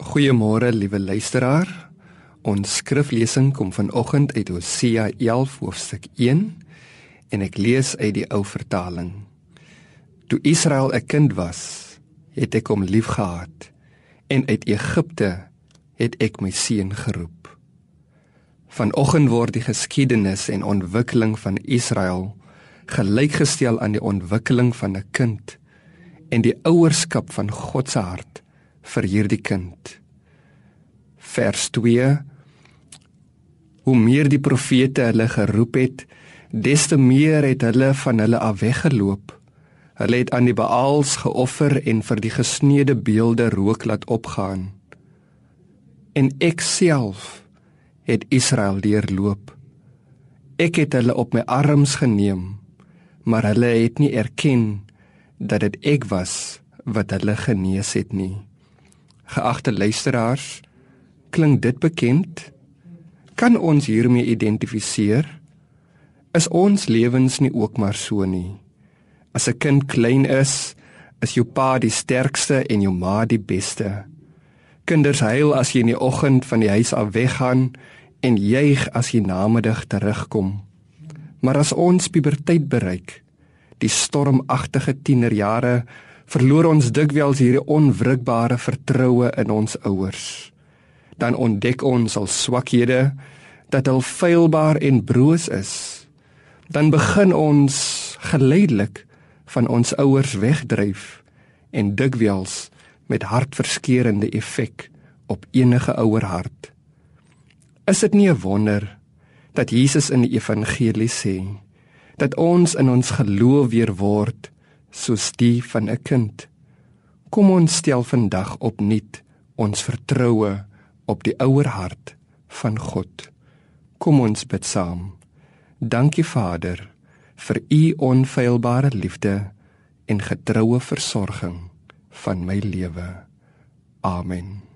Goeiemôre liewe luisteraar. Ons skriflesing kom vanoggend uit Hosea 11 hoofstuk 1 en ek lees uit die ou vertaling. Toe Israel 'n kind was, het ek hom liefgehad en uit Egipte het ek my seun geroep. Vanoggend word die geskiedenis en ontwikkeling van Israel gelykgestel aan die ontwikkeling van 'n kind en die ouerskap van God se hart vir hierdie kind. Vers 2 Hoe meer die profete hulle geroep het, des te meer het hulle van hulle af weggeloop. Hulle het aan die Baals geoffer en vir die gesneede beelde rook laat opgaan. En ek self het Israel deurloop. Ek het hulle op my arms geneem, maar hulle het nie erken dat dit ek was wat hulle genees het nie. Geagte luisteraars, klink dit bekend? Kan ons hiermee identifiseer? Is ons lewens nie ook maar so nie? As 'n kind klein is, is jou pa die sterkste en jou ma die beste. Kinders huil as jy in die oggend van die huis af weggaan en juig as jy namiddag terugkom. Maar as ons puberteit bereik, die stormagtige tienerjare verloor ons dikwels hierdie onwrikbare vertroue in ons ouers. Dan ontdek ons al swakhede dat hulle feilbaar en broos is. Dan begin ons geleidelik van ons ouers wegdryf en dikwels met hartverskeurende effek op enige ouer hart. Is dit nie 'n wonder dat Jesus in die evangelie sê dat ons in ons geloof weer word soos die van 'n kind. Kom ons stel vandag opnuut ons vertroue op die ouer hart van God. Kom ons bid saam. Dankie Vader vir u onfeilbare liefde en getroue versorging van my lewe. Amen.